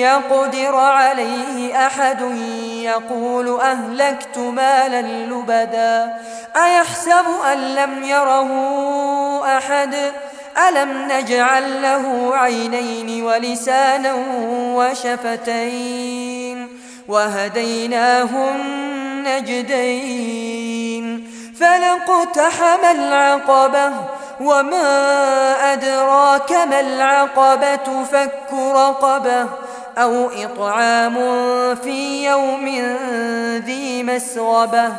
يقدر عليه أحد يقول أهلكت مالا لبدا أيحسب أن لم يره أحد؟ ألم نجعل له عينين ولسانا وشفتين وهديناه النجدين فلقتحم العقبة وما أدراك ما العقبة؟ فك رقبة أو إطعام في يوم ذي مسغبة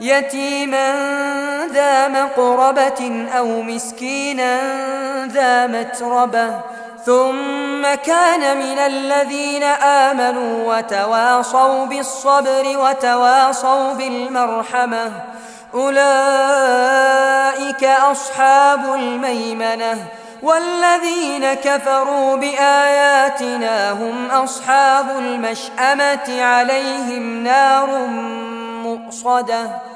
يتيما ذا مقربة أو مسكينا ذا متربة. ثم كان من الذين آمنوا وتواصوا بالصبر وتواصوا بالمرحمة. أولئك أصحاب الميمنة والذين كفروا بآياتنا هم أصحاب المشأمة عليهم نار مؤصدة